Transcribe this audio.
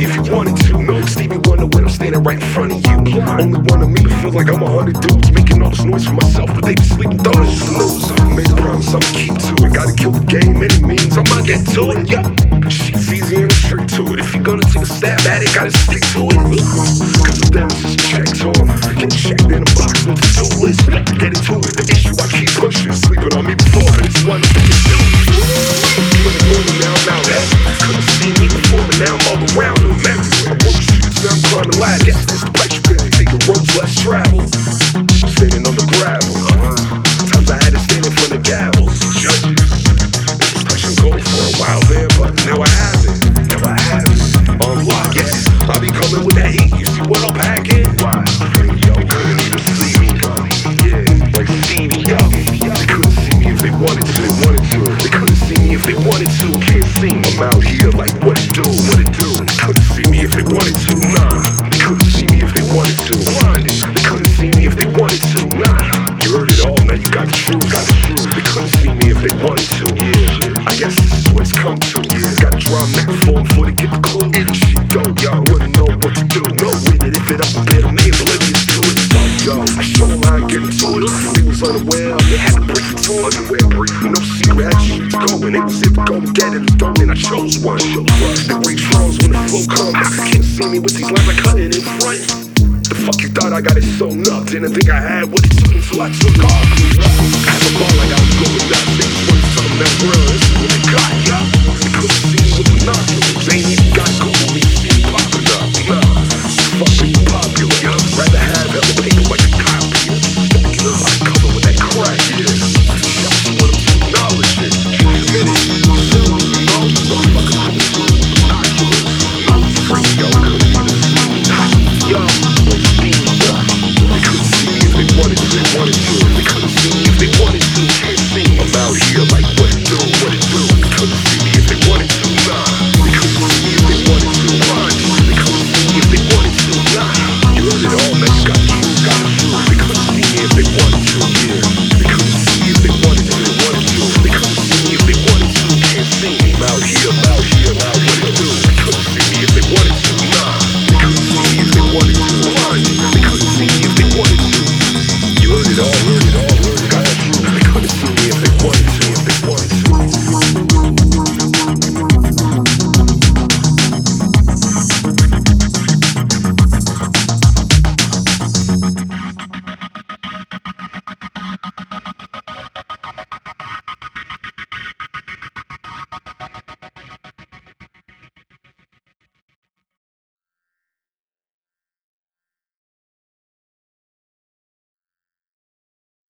if you wanted to. Stevie Wonder when I'm standing right in front of you. Only one of me feels like I'm a hundred dudes making all this noise for myself, but they be sleeping thugs. Loser. Made a promise I'ma keep to it. Gotta kill the game any means. I'ma get to it. Yeah. Shit's easy and straight to it. If you're gonna take a stab at it, gotta stick to it. Cause the damage is checked ladder. Yes, that's the place you pay. Taking roads less traveled. Standing on the gravel. Times I had to stand in front of gavels. Judges. Touching gold for a while there, but now I have it. Now I have it. Unlock, yeah. I be coming with that heat. You see what I'm packing? Why? Yo, couldn't even see me. Yeah, like Stevie, yo. They couldn't see me if they wanted to. They wanted to. They couldn't see me if they wanted to. Can't see me. I'm out here like it what Got to neck form before they get the clue. If she don't, y'all wouldn't know what to do. No with it if it up. I'm ain't oblivious to it. So, yo, I show how I get into it. They was unaware. They had to break the two underwear brief. No secret, had shit going. It was if go get it. Don't and I chose one. Show trust. They reach froze when the flow comes. Can't see me with these lines I cut it in front. The fuck you thought I got it sewn up? Didn't think I had what it took until I took off. I have a ball like I was going nuts. out here, out here.